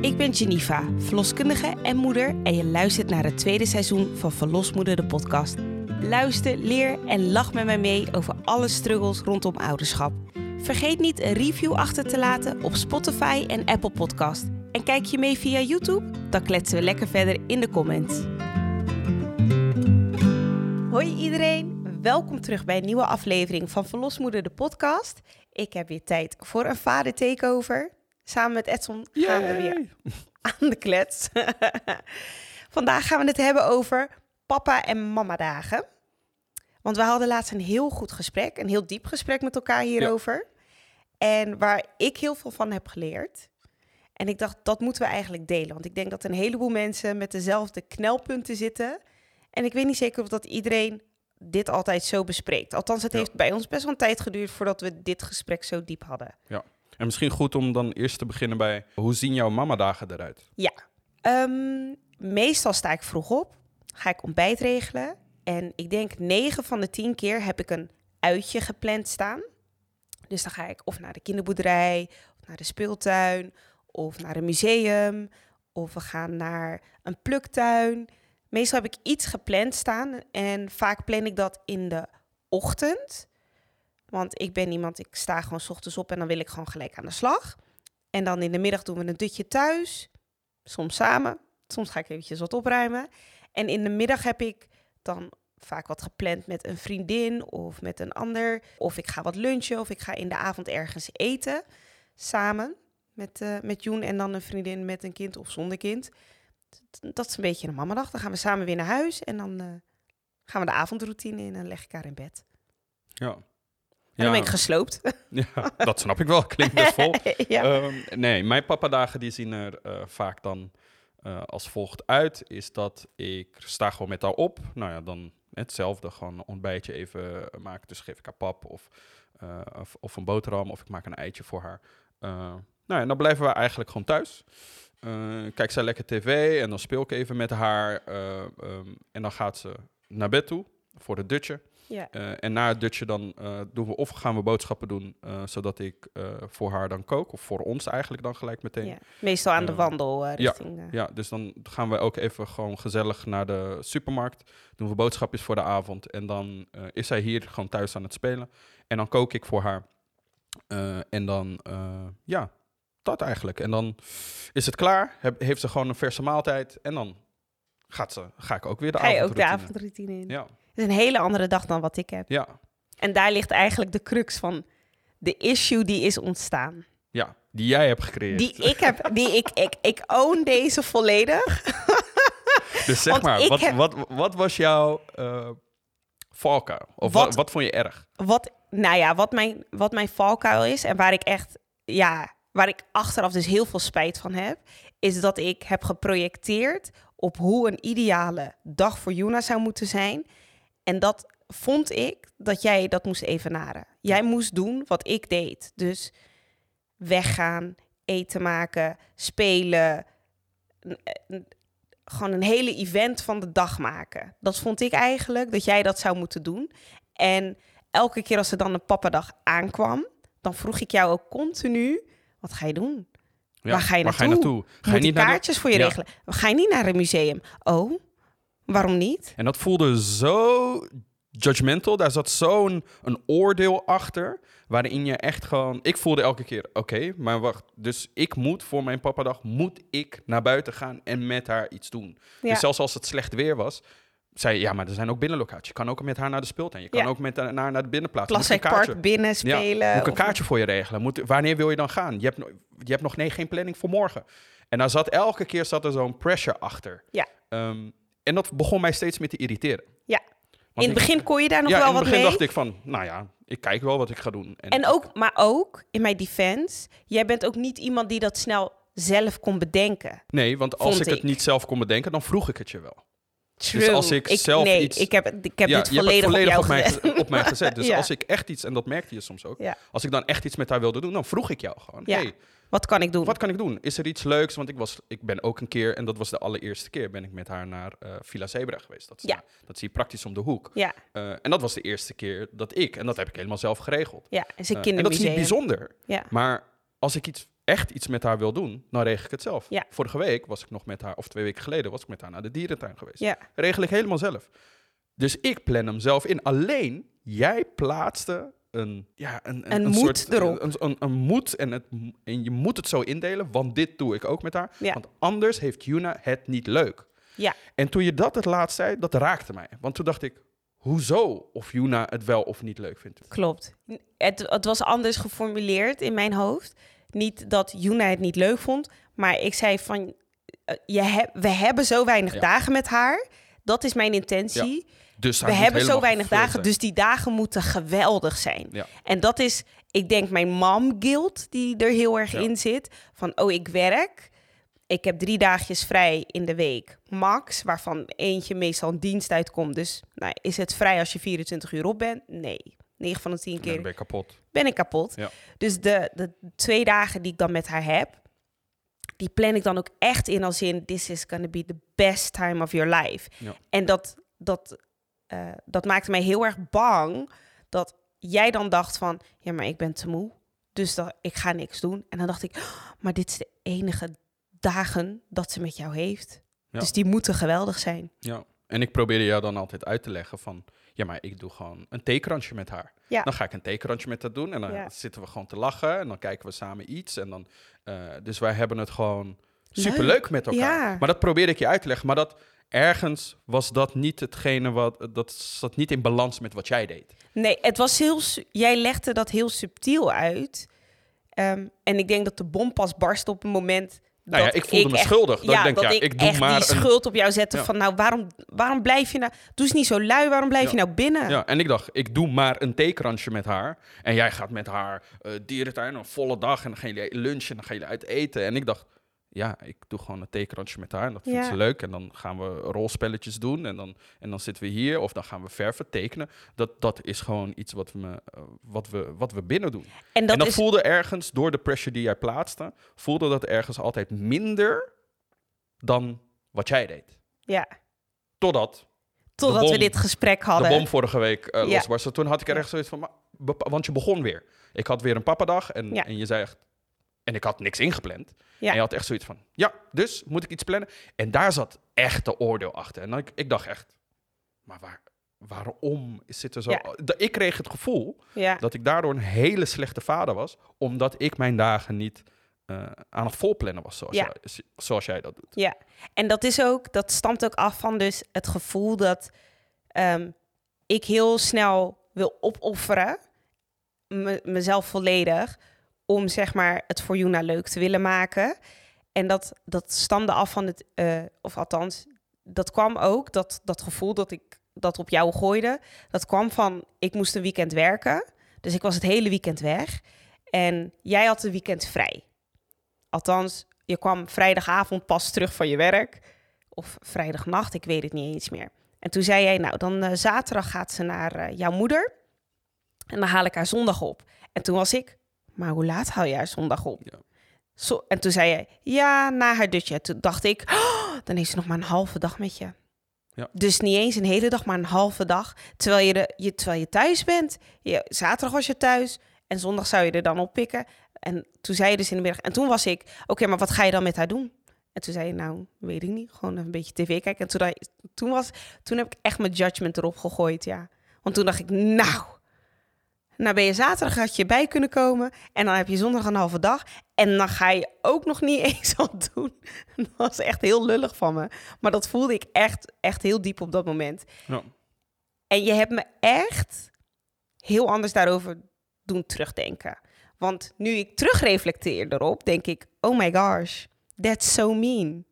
Ik ben Geneva, verloskundige en moeder en je luistert naar het tweede seizoen van Verlosmoeder de podcast. Luister, leer en lach met mij mee over alle struggles rondom ouderschap. Vergeet niet een review achter te laten op Spotify en Apple Podcast. En kijk je mee via YouTube? Dan kletsen we lekker verder in de comments. Hoi iedereen, welkom terug bij een nieuwe aflevering van Verlosmoeder de podcast. Ik heb weer tijd voor een vader takeover. Samen met Edson gaan we weer aan de klets. Vandaag gaan we het hebben over papa en mama dagen. Want we hadden laatst een heel goed gesprek, een heel diep gesprek met elkaar hierover. En waar ik heel veel van heb geleerd. En ik dacht, dat moeten we eigenlijk delen. Want ik denk dat een heleboel mensen met dezelfde knelpunten zitten. En ik weet niet zeker of dat iedereen dit altijd zo bespreekt. Althans, het Ja. heeft bij ons best wel een tijd geduurd voordat we dit gesprek zo diep hadden. Ja. En misschien goed om dan eerst te beginnen bij hoe zien jouw mamadagen eruit? Ja. Ehm, meestal sta ik vroeg op, ga ik ontbijt regelen. En ik denk 9 van de 10 keer heb ik een uitje gepland staan. Dus dan ga ik of naar de kinderboerderij, of naar de speeltuin, of naar een museum, of we gaan naar een pluktuin. Meestal heb ik iets gepland staan en vaak plan ik dat in de ochtend. Want ik ben iemand, ik sta gewoon 's ochtends op en dan wil ik gewoon gelijk aan de slag. En dan in de middag doen we een dutje thuis. Soms samen, soms ga ik eventjes wat opruimen. En in de middag heb ik dan vaak wat gepland met een vriendin of met een ander. Of ik ga wat lunchen of ik ga in de avond ergens eten samen met, eh met Joen en dan een vriendin met een kind of zonder kind. Dat is een beetje een mamadag. Dan gaan we samen weer naar huis en dan eh, gaan we de avondroutine in en leg ik haar in bed. Ja. En dan ben ik gesloopt. ja, dat snap ik wel. Klinkt best vol. ja. Ehm, nee, mijn papadagen die zien er eh, vaak dan eh, als volgt uit. Is dat ik sta gewoon met haar op. Nou ja, dan hetzelfde. Gewoon een ontbijtje even maken. Dus geef ik haar pap of, of, of een boterham. Of ik maak een eitje voor haar. Nou ja, en dan blijven we eigenlijk gewoon thuis. Eh, kijk zij lekker tv en dan speel ik even met haar. eh, ehm, en dan gaat ze naar bed toe voor het dutje. ja. Eh, en na het dutje dan doen we of gaan we boodschappen doen, zodat ik voor haar dan kook. Of voor ons eigenlijk dan gelijk meteen. ja. Ja, Meestal aan de wandel eh, ja. richting... eh, dus dan gaan we ook even gewoon gezellig naar de supermarkt. Doen we boodschapjes voor de avond. En dan is zij hier gewoon thuis aan het spelen. En dan kook ik voor haar. En dan, ja, dat eigenlijk. En dan is het klaar. Heb, heeft ze gewoon een verse maaltijd. En dan gaat ze, ga ik ook weer de Ga je ook de avondroutine. avondroutine in. Ja, Het is een hele andere dag dan wat ik heb. ja, En daar ligt eigenlijk de crux van de issue die is ontstaan. ja. Die jij hebt gecreëerd. Die ik heb, die ik, ik, ik own deze volledig. Dus zeg Want maar, wat, heb- wat, wat was jouw eh valkuil? Of Wat- wat, wat vond je erg? Wat, nou ja, wat mijn, wat mijn valkuil is en waar ik echt, ja, waar ik achteraf dus heel veel spijt van heb, is dat ik heb geprojecteerd op hoe een ideale dag voor Juna zou moeten zijn. En dat vond ik dat jij dat moest evenaren. Jij moest doen wat ik deed. Dus weggaan, eten maken, spelen. Gewoon een hele event van de dag maken. Dat vond ik eigenlijk dat jij dat zou moeten doen. En elke keer als er dan een pappadag aankwam, dan vroeg ik jou ook continu: wat ga je doen? Ja, Waar ga je Waar ga je naartoe? naartoe? Ga je niet de- kaartjes voor je Ja. regelen? Ga je niet naar een museum? Oh, waarom niet? En dat voelde zo judgmental. Daar zat zo'n een oordeel achter. Waarin je echt gewoon... Ik voelde elke keer, oké, maar wacht. Dus ik moet voor mijn papadag, moet ik naar buiten gaan en met haar iets doen. Ja. Dus zelfs als het slecht weer was, zei ja, maar er zijn ook binnenlocaties. Je kan ook met haar naar de speeltuin. Je kan Ja. ook met haar naar de binnenplaats. Plastic binnen spelen. Ja, moet ik een of- kaartje voor je regelen? Moet, wanneer wil je dan gaan? Je hebt, je hebt nog nee, geen planning voor morgen. En daar zat elke keer zat er zo'n pressure achter. Ja. Ehm, en dat begon mij steeds meer te irriteren. Ja. Want In het begin kon je daar nog ja, wel in het wat begin mee. dacht ik van, nou ja, ik kijk wel wat ik ga doen. En ook, maar ook, in mijn defense, jij bent ook niet iemand die dat snel zelf kon bedenken. Nee, want als ik. het niet zelf kon bedenken, dan vroeg ik het je wel. True. als ik zelf nee, iets- ik heb, ik heb ja, dit volledig, op mij, gezet. ge- op mij gezet. Dus Ja. als ik echt iets, en dat merkte je soms ook, Ja. als ik dan echt iets met haar wilde doen, dan vroeg ik jou gewoon, hey, Wat kan ik doen? Wat kan ik doen? Is er iets leuks? Want ik, was, ik ben ook een keer, en dat was de allereerste keer, ben ik met haar naar eh, Villa Zebra geweest. Dat, is, Ja. dat zie je praktisch om de hoek. Ja, Eh, en dat was de eerste keer dat ik, en dat heb ik helemaal zelf geregeld. ja, is een Eh, en dat is niet bijzonder. Ja. Maar als ik iets, echt iets met haar wil doen, dan regel ik het zelf. Ja. Vorige week was ik nog met haar, of twee weken geleden, was ik met haar naar de dierentuin geweest. Ja, Regel ik helemaal zelf. Dus ik plan hem zelf in. Alleen, jij plaatste een... Ja, een, Een moed erop. Een, een, een moed en, het, en je moet het zo indelen, want dit doe ik ook met haar. Ja. Want anders heeft Juna het niet leuk. ja, En toen je dat het laatst zei, dat raakte mij. Want toen dacht ik, hoezo of Juna het wel of niet leuk vindt? klopt. Het, het was anders geformuleerd in mijn hoofd. Niet dat Juna het niet leuk vond, maar ik zei van, eh, je heb, we hebben zo weinig Ja. dagen met haar. Dat is mijn intentie. Dus We hebben zo weinig dagen, zijn. dus die dagen moeten geweldig zijn. Ja. En dat is, ik denk, mijn mom guilt die er heel erg in zit. Van, oh, ik werk. Ik heb drie dagjes vrij in de week, max. Waarvan eentje meestal een dienst uitkomt. Dus nou, is het vrij als je 24 uur op bent? Nee. 9 van de 10 Nee, keer dan ben je kapot. ben ik kapot. Ja. Dus de, de twee dagen die ik dan met haar heb, die plan ik dan ook echt in als in... This is gonna be the best time of your life. Ja. En dat, dat, eh, dat maakte mij heel erg bang dat jij dan dacht van... Ja, maar ik ben te moe, dus dat, ik ga niks doen. En dan dacht ik, "Oh, maar dit is de enige dagen dat ze met jou heeft. Ja. Dus die moeten geweldig zijn. Ja. En ik probeerde jou dan altijd uit te leggen van... Ja, maar ik doe gewoon een theekransje met haar. Ja. Dan ga ik een theekransje met haar doen. En dan Ja. zitten we gewoon te lachen. En dan kijken we samen iets. En dan, eh, dus wij hebben het gewoon Leuk. superleuk met elkaar. Ja. Maar dat probeerde ik je uit te leggen. Maar dat ergens was dat niet hetgene wat... Dat zat niet in balans met wat jij deed. Nee, het was heel. Jij legde dat heel subtiel uit. Ehm, en ik denk dat de bom pas barst op een moment. Nou ja, ik voelde me echt- schuldig. Dat ja, ik denk, dat ja, ik, ik doe echt maar die een- schuld op jou zette Ja. van, nou, waarom, waarom blijf je nou? Doe eens niet zo lui. Waarom blijf Ja. je nou binnen? Ja, en ik dacht, ik doe maar een theekransje met haar. En jij gaat met haar eh dierentuin, een volle dag. En dan gaan jullie lunchen en dan gaan jullie uit eten. En ik dacht, ja, ik doe gewoon een theekransje met haar. En dat vindt Ja. ze leuk. En dan gaan we rolspelletjes doen. En dan, en dan zitten we hier. Of dan gaan we verven, tekenen. Dat, dat is gewoon iets wat we, eh, wat we, wat we binnen doen. En dat, en dat is. voelde ergens, door de pressure die jij plaatste... voelde dat ergens altijd minder dan wat jij deed. Ja, Totdat totdat bom- we dit gesprek hadden. de bom vorige week eh Ja. losbarstte. Toen had ik er echt zoiets van, maar, want je begon weer. Ik had weer een pappadag en, Ja. en je zei echt, en ik had niks ingepland. Ja. En je had echt zoiets van, ja, dus moet ik iets plannen? En daar zat echt de oordeel achter. En dan, ik, ik dacht echt, maar waar, waarom zit er zo... Ja. Ik kreeg het gevoel ja. dat ik daardoor een hele slechte vader was, omdat ik mijn dagen niet eh, aan het volplannen was, zoals, jij, zoals jij dat doet. Ja, en dat is ook, dat stamt ook af van dus het gevoel dat ehm, ik heel snel wil opofferen, me- mezelf volledig, om zeg maar het voor Juna leuk te willen maken. En dat, dat stamde af van het, eh, of althans, dat kwam ook, dat, dat gevoel dat ik dat op jou gooide, dat kwam van, ik moest een weekend werken. Dus ik was het hele weekend weg. En jij had een weekend vrij. Althans, je kwam vrijdagavond pas terug van je werk. Of vrijdagnacht, ik weet het niet eens meer. En toen zei jij, nou, dan eh, zaterdag gaat ze naar eh, jouw moeder. En dan haal ik haar zondag op. En toen was ik, maar hoe laat haal haar zondag op? Ja. Zo, en toen zei jij, ja, na haar dutje. Toen dacht ik, "Oh, dan heeft ze nog maar een halve dag met je. Ja. Dus niet eens een hele dag, maar een halve dag. Terwijl je, de, je, terwijl je thuis bent. Je, zaterdag was je thuis. En zondag zou je er dan oppikken. En toen zei je dus in de middag. En toen was ik, oké, maar wat ga je dan met haar doen? En toen zei je, nou, weet ik niet. Gewoon een beetje tv kijken. En toen, toen, was, toen heb ik echt mijn judgment erop gegooid, ja. Want toen dacht ik, nou... Nou ben je zaterdag, had je bij kunnen komen. En dan heb je zondag een halve dag. En dan ga je ook nog niet eens wat doen. Dat was echt heel lullig van me. Maar dat voelde ik echt, echt heel diep op dat moment. Ja. En je hebt me echt heel anders daarover doen terugdenken. Want nu ik terugreflecteer erop, denk ik... Oh my gosh, that's so mean.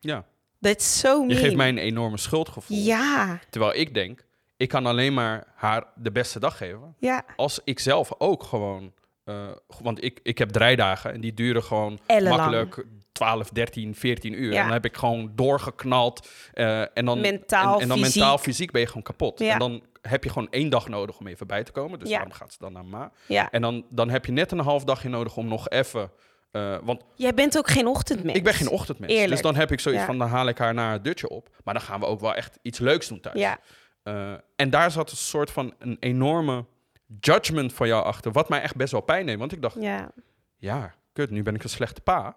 ja. That's so mean. Je geeft mij een enorme schuldgevoel. Ja, Terwijl ik denk, ik kan alleen maar haar de beste dag geven. ja. Als ik zelf ook gewoon... eh, want ik, ik heb draaidagen en die duren gewoon Ellenlang. makkelijk 12, 13, 14 uur. Ja. En dan heb ik gewoon doorgeknald. eh, en dan, Mentaal, en, en dan fysiek. mentaal, fysiek ben je gewoon kapot. Ja. En dan heb je gewoon één dag nodig om even bij te komen. Dus Ja. daarom gaat ze dan naar Ma. En dan, dan heb je net een half dagje nodig om nog even Eh, want Jij bent ook geen ochtendmens. ik ben geen ochtendmens. Eerlijk. Dus dan heb ik zoiets van, dan haal ik haar naar het dutje op. Maar dan gaan we ook wel echt iets leuks doen thuis. Ja, Eh, en daar zat een soort van een enorme judgment van jou achter. Wat mij echt best wel pijn deed. Want ik dacht, ja. ja, kut, nu ben ik een slechte pa.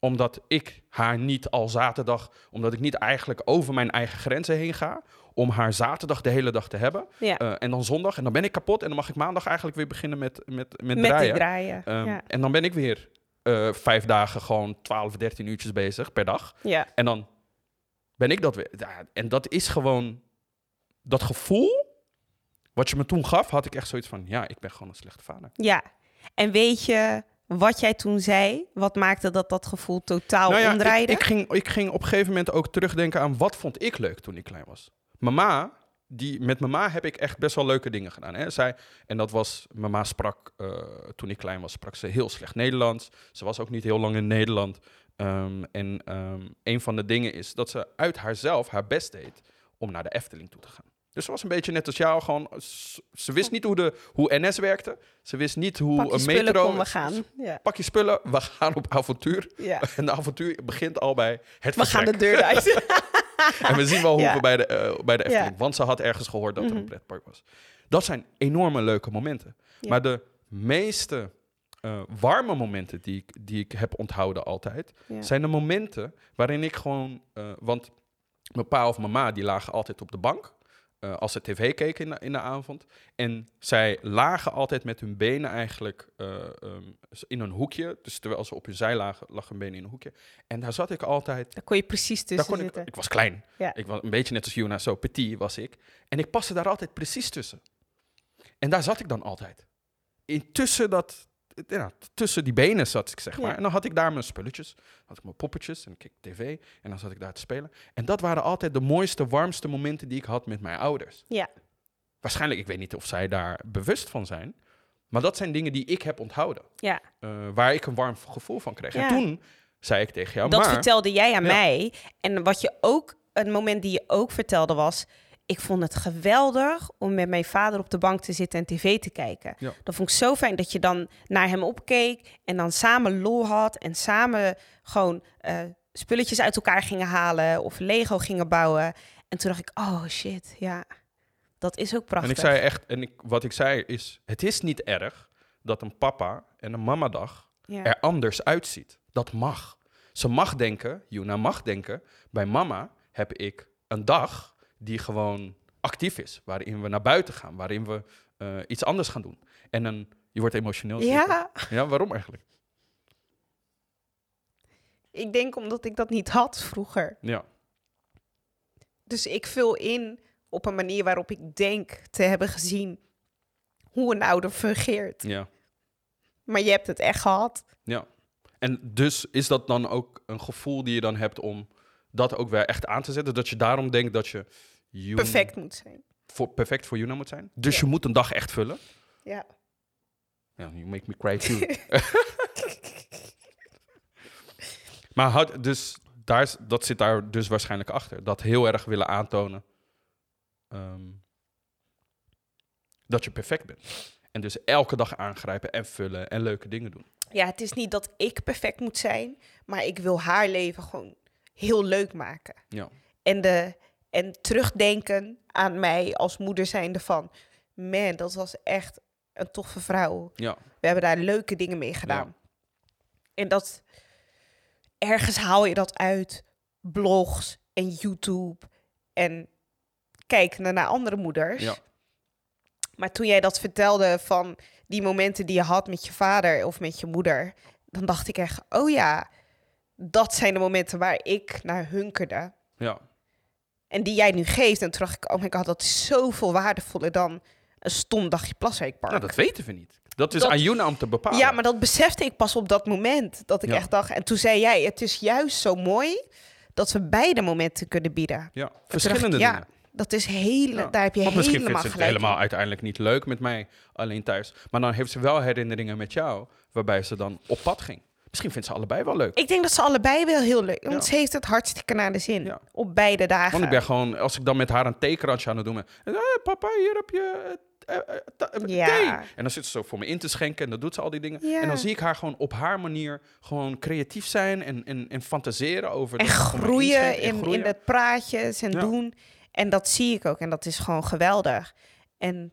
Omdat ik haar niet al zaterdag, omdat ik niet eigenlijk over mijn eigen grenzen heen ga. Om haar zaterdag de hele dag te hebben. ja. Eh, en dan zondag, en dan ben ik kapot. En dan mag ik maandag eigenlijk weer beginnen met, met, met, Met draaien. Ehm, ja. En dan ben ik weer eh, vijf dagen gewoon 12, 13 uurtjes bezig per dag. ja. En dan ben ik dat weer. En dat is gewoon dat gevoel. Wat je me toen gaf, had ik echt zoiets van: ja, ik ben gewoon een slechte vader. Ja. En weet je wat jij toen zei? Wat maakte dat dat gevoel totaal nou ja, ik, omdraaide? ik, ging, ik ging op een gegeven moment ook terugdenken aan wat vond ik leuk toen ik klein was. Mama, die, met mama heb ik echt best wel leuke dingen gedaan. Hè. Zij, en dat was, mama sprak, eh, toen ik klein was, sprak ze heel slecht Nederlands. Ze was ook niet heel lang in Nederland. Ehm, en ehm, een van de dingen is dat ze uit haarzelf haar best deed om naar de Efteling toe te gaan. Dus ze was een beetje net als jou, gewoon, ze wist niet hoe, de, hoe NS werkte. Ze wist niet hoe Pak je een spullen, metro... kom, we gaan. Ja. Pak je spullen, we gaan op avontuur. ja. En de avontuur begint al bij het We gaan de deur uit. En we zien wel hoe Ja. we bij de, eh, bij de Efteling... Want ze had ergens gehoord dat er een Mhm. pretpark was. Dat zijn enorme leuke momenten. Maar de meeste eh, warme momenten die ik, die ik heb onthouden altijd... Zijn de momenten waarin ik gewoon... eh, want mijn pa of mijn ma die lagen altijd op de bank... eh, als ze tv keken in de, in de avond. En zij lagen altijd met hun benen eigenlijk eh, ehm, in een hoekje. Dus terwijl ze op hun zij lagen, lag hun benen in een hoekje. En daar zat ik altijd Daar kon je precies daar tussen ik, zitten. ik was klein. Ja. Ik was een beetje net als Juna, zo petit was ik. En ik paste daar altijd precies tussen. En daar zat ik dan altijd. Intussen dat, ja, tussen die benen zat ik, zeg Ja. maar. En dan had ik daar mijn spulletjes, had ik mijn poppetjes en keek tv. En dan zat ik daar te spelen. En dat waren altijd de mooiste, warmste momenten die ik had met mijn ouders. Ja. Waarschijnlijk, ik weet niet of zij daar bewust van zijn. Maar dat zijn dingen die ik heb onthouden. Ja. eh, waar ik een warm gevoel van kreeg. Ja. En toen zei ik tegen jou, dat maar... vertelde jij aan Ja. mij. En wat je ook, een moment die je ook vertelde was... Ik vond het geweldig om met mijn vader op de bank te zitten en tv te kijken. Ja. Dat vond ik zo fijn dat je dan naar hem opkeek en dan samen lol had en samen gewoon eh, spulletjes uit elkaar gingen halen of Lego gingen bouwen. En toen dacht ik, oh shit, ja, dat is ook prachtig. En ik zei echt, en ik, wat ik zei is, het is niet erg dat een papa en een mamadag ja. er anders uitziet. Dat mag. Ze mag denken, Juna mag denken, bij mama heb ik een dag die gewoon actief is. Waarin we naar buiten gaan, waarin we eh, iets anders gaan doen. En een, je wordt emotioneel. zeker? ja, Ja, waarom eigenlijk? ik denk omdat ik dat niet had vroeger. Ja, Dus ik vul in op een manier waarop ik denk te hebben gezien hoe een ouder fungeert. ja, Maar je hebt het echt gehad. ja. En dus is dat dan ook een gevoel die je dan hebt om dat ook weer echt aan te zetten? Dat je daarom denkt dat je... Perfect moet zijn. voor, perfect voor Juna moet zijn. Dus Ja. je moet een dag echt vullen. Ja. Ja, you make me cry too. maar had, dus daar, dat zit daar dus waarschijnlijk achter. Dat heel erg willen aantonen ehm, dat je perfect bent. En dus elke dag aangrijpen en vullen en leuke dingen doen. ja, het is niet dat ik perfect moet zijn, maar ik wil haar leven gewoon heel leuk maken. Ja, En, de, en terugdenken aan mij als moeder zijnde van... Man, dat was echt een toffe vrouw. ja, We hebben daar leuke dingen mee gedaan. En dat... Ergens haal je dat uit. Blogs en YouTube. En kijken naar andere moeders. ja, Maar toen jij dat vertelde van die momenten die je had met je vader of met je moeder... Dan dacht ik echt, oh ja, dat zijn de momenten waar ik naar hunkerde. ja. En die jij nu geeft. En toen dacht ik, oh my god, dat is zoveel waardevoller dan een stom dagje Plasweekpark. Nou, dat weten we niet. Dat is Dat- aan Juna om te bepalen. ja, maar dat besefte ik pas op dat moment. Dat ik Ja. echt dacht, en toen zei jij, het is juist zo mooi dat we beide momenten kunnen bieden. Ja, verschillende ik, dingen. Ja, dat is hele, Ja. daar heb je Want misschien helemaal vindt ze het gelijk in. helemaal uiteindelijk niet leuk met mij alleen thuis. Maar dan heeft ze wel herinneringen met jou, waarbij ze dan op pad ging. Misschien vindt ze allebei wel leuk. Ik denk dat ze allebei wel heel leuk. Want Ja. ze heeft het hartstikke naar de zin. Ja. Op beide dagen. Want ik ben gewoon, als ik dan met haar een theekransje aan het doen ben. en, "Eh, papa, hier heb je eh, eh, eh, Ja. thee. En dan zit ze zo voor me in te schenken en dan doet ze al die dingen. En dan zie ik haar gewoon op haar manier gewoon creatief zijn en, en, en fantaseren over... En me groeien inschenkt en in, groeien. in de praatjes en doen. En dat zie ik ook. En dat is gewoon geweldig. En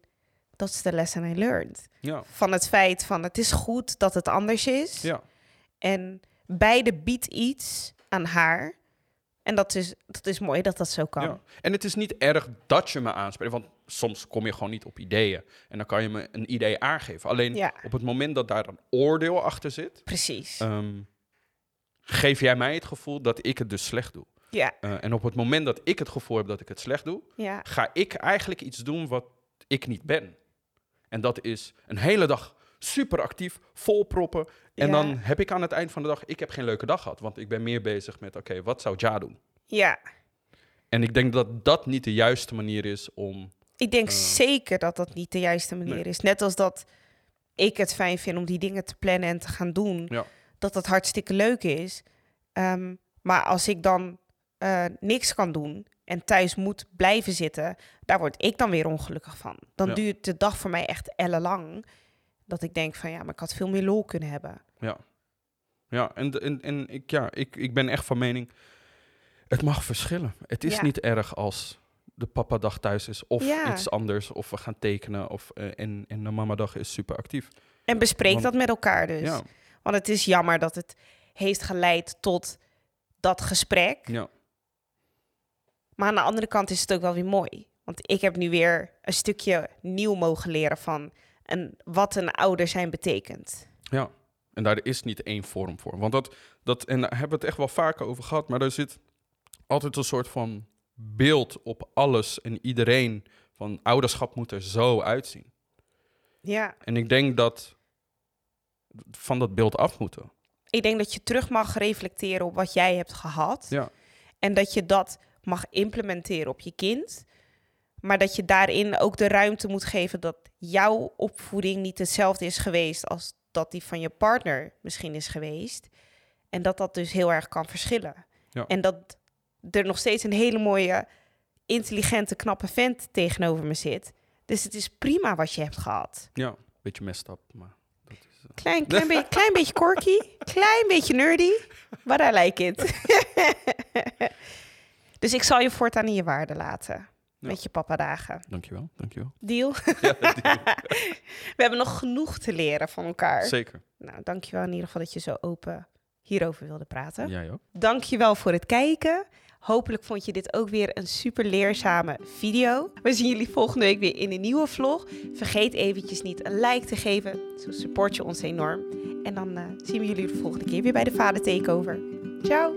dat is de lesson I learned. Van het feit van het is goed dat het anders is. ja, En beide biedt iets aan haar. En dat is, dat is mooi dat dat zo kan. ja. En het is niet erg dat je me aanspreekt, want soms kom je gewoon niet op ideeën. En dan kan je me een idee aangeven. Alleen Ja. op het moment dat daar een oordeel achter zit, Precies. ehm, geef jij mij het gevoel dat ik het dus slecht doe. ja, Eh, en op het moment dat ik het gevoel heb dat ik het slecht doe, ja, ga ik eigenlijk iets doen wat ik niet ben. En dat is een hele dag super actief, vol proppen. En Ja. dan heb ik aan het eind van de dag, ik heb geen leuke dag gehad. Want ik ben meer bezig met, oké, wat zou Ja doen? ja. En ik denk dat dat niet de juiste manier is om... Ik denk Eh. zeker dat dat niet de juiste manier Nee. is. Net als dat ik het fijn vind om die dingen te plannen en te gaan doen. Ja. Dat dat hartstikke leuk is. Ehm, maar als ik dan eh, niks kan doen en thuis moet blijven zitten, daar word ik dan weer ongelukkig van. Dan Ja. duurt de dag voor mij echt ellenlang. Dat ik denk van ja, maar ik had veel meer lol kunnen hebben. Ja, ja en, en, en ik, ja, ik, ik ben echt van mening, het mag verschillen. Het is Ja. niet erg als de papadag thuis is of Ja. iets anders. Of we gaan tekenen of, eh, en, en de mamadag is super actief. En bespreek Want- dat met elkaar dus. Ja, Want het is jammer dat het heeft geleid tot dat gesprek. ja, Maar aan de andere kant is het ook wel weer mooi. Want ik heb nu weer een stukje nieuw mogen leren van een, wat een ouder zijn betekent. ja. En daar is niet één vorm voor. Want dat, dat, en daar hebben we het echt wel vaker over gehad, maar er zit altijd een soort van beeld op alles en iedereen van ouderschap moet er zo uitzien. Ja, En ik denk dat van dat beeld af moeten. ik denk dat je terug mag reflecteren op wat jij hebt gehad. Ja, En dat je dat mag implementeren op je kind. Maar dat je daarin ook de ruimte moet geven dat jouw opvoeding niet hetzelfde is geweest als dat die van je partner misschien is geweest. En dat dat dus heel erg kan verschillen. Ja. En dat er nog steeds een hele mooie, intelligente, knappe vent tegenover me zit. Dus het is prima wat je hebt gehad. ja. beetje messed up, maar dat is... eh, Klein, klein, beetje, klein beetje quirky, klein beetje nerdy, but I like it. dus ik zal je voortaan in je waarde laten. Met je papadagen. Dankjewel, dankjewel. Deal? Ja, die- We hebben nog genoeg te leren van elkaar. zeker. Nou, dankjewel in ieder geval dat je zo open hierover wilde praten. Jij ook. Dankjewel voor het kijken. Hopelijk vond je dit ook weer een super leerzame video. We zien jullie volgende week weer in een nieuwe vlog. Vergeet eventjes niet een like te geven. Zo support je ons enorm. En dan eh, zien we jullie de volgende keer weer bij de Vader Takeover. Ciao!